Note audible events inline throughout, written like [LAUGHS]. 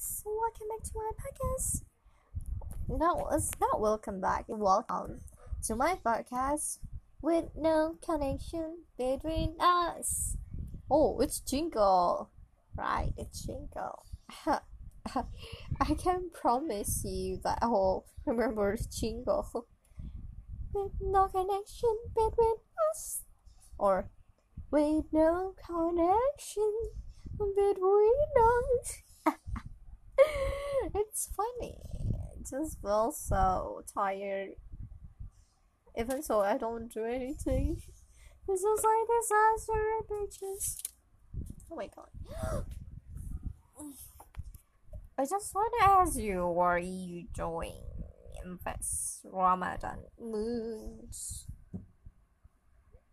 welcome back to my podcast. No, it's not welcome back. Welcome to my podcast with no connection between us. Oh, it's jingle, right? It's jingle. [LAUGHS] I can promise you that I will remember jingle. With no connection between us, or with no connection between us. It's funny. I just feel so tired. Even so, I don't do anything. It's just like disaster bitches. Oh my god. [GASPS] I just want to ask you, what are you doing in this Ramadan mood?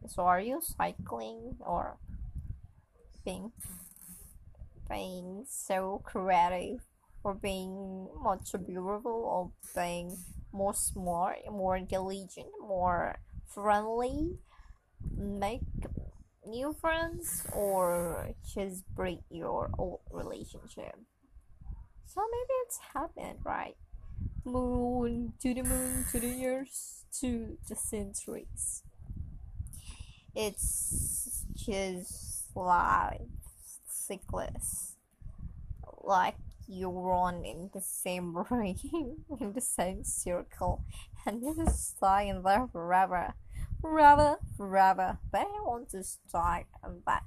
So, are you cycling or being being so creative or being much beautiful or being more smart, more diligent, more friendly, make new friends, or just break your old relationship. So maybe it's happened, right? Moon to the moon to the years to the centuries. It's just like cyclists, like you run in the same [LAUGHS] ring, in the same circle, and this is staying there forever, forever, forever. But I want to start in that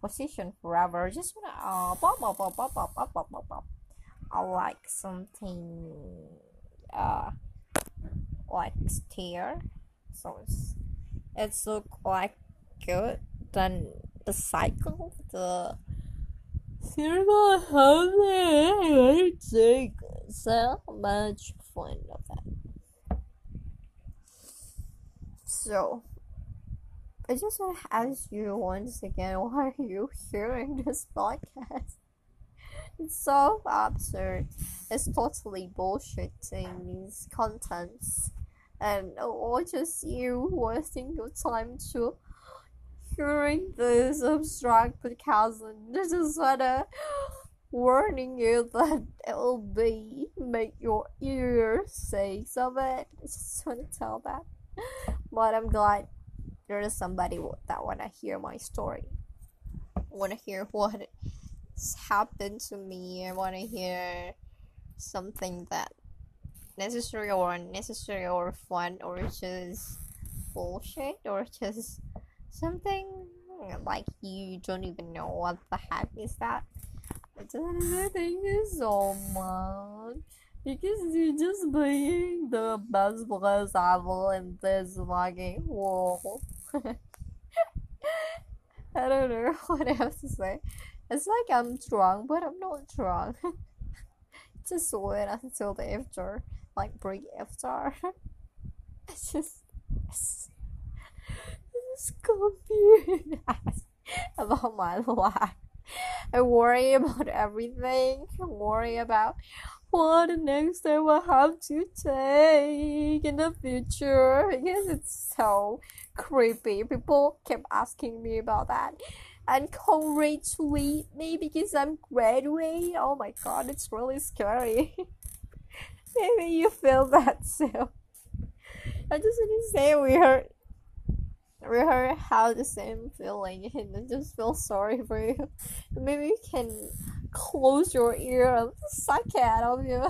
position forever. Just wanna uh, pop, pop, pop, pop, pop, pop, pop, pop, pop. I like something uh like stair, so it's it's look like good. Then the cycle, the circle housing, take so much fun of that. So, I just want to ask you once again, [LAUGHS] why are you hearing this podcast? It's so absurd. It's totally bullshitting these contents. And or just you wasting your time to hearing this abstract and this is wanna warning you that it will be make your ears say of it. I just wanna tell that. But I'm glad there is somebody that wanna hear my story. Wanna hear what happened to me. I wanna hear something that necessary or unnecessary or fun or just bullshit or just something like you don't even know what the heck is that. Just thank you so much because you're just being the best place ever in this fucking world. [LAUGHS] I don't know [LAUGHS] what else to say. It's like I'm drunk, but I'm not drunk. [LAUGHS] just wait until the after, like break after. it's just. It's, confused [LAUGHS] about my life. I worry about everything. I worry about what the next step I have to take in the future because it's so creepy. People kept asking me about that and congratulate me because I'm graduating. Oh my god, it's really scary. [LAUGHS] Maybe you feel that too. I just to say we are we heard how the same feeling and just feel sorry for you. [LAUGHS] Maybe you can close your ear and suck it out of you.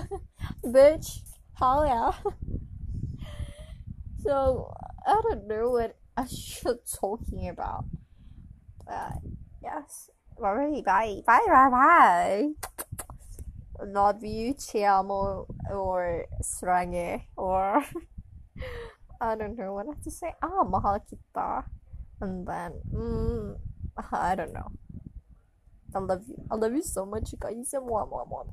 Bitch. Hell yeah. [LAUGHS] so I don't know what I should [LAUGHS] talking about. But yes. Alright, bye. Bye bye bye. Love you, ci amo, or stranghe, or I don't know what have to say. Ah, mahal kita. And then, mm, I don't know. I love you. I love you so much, you guys. Mwah, mwah, mwah.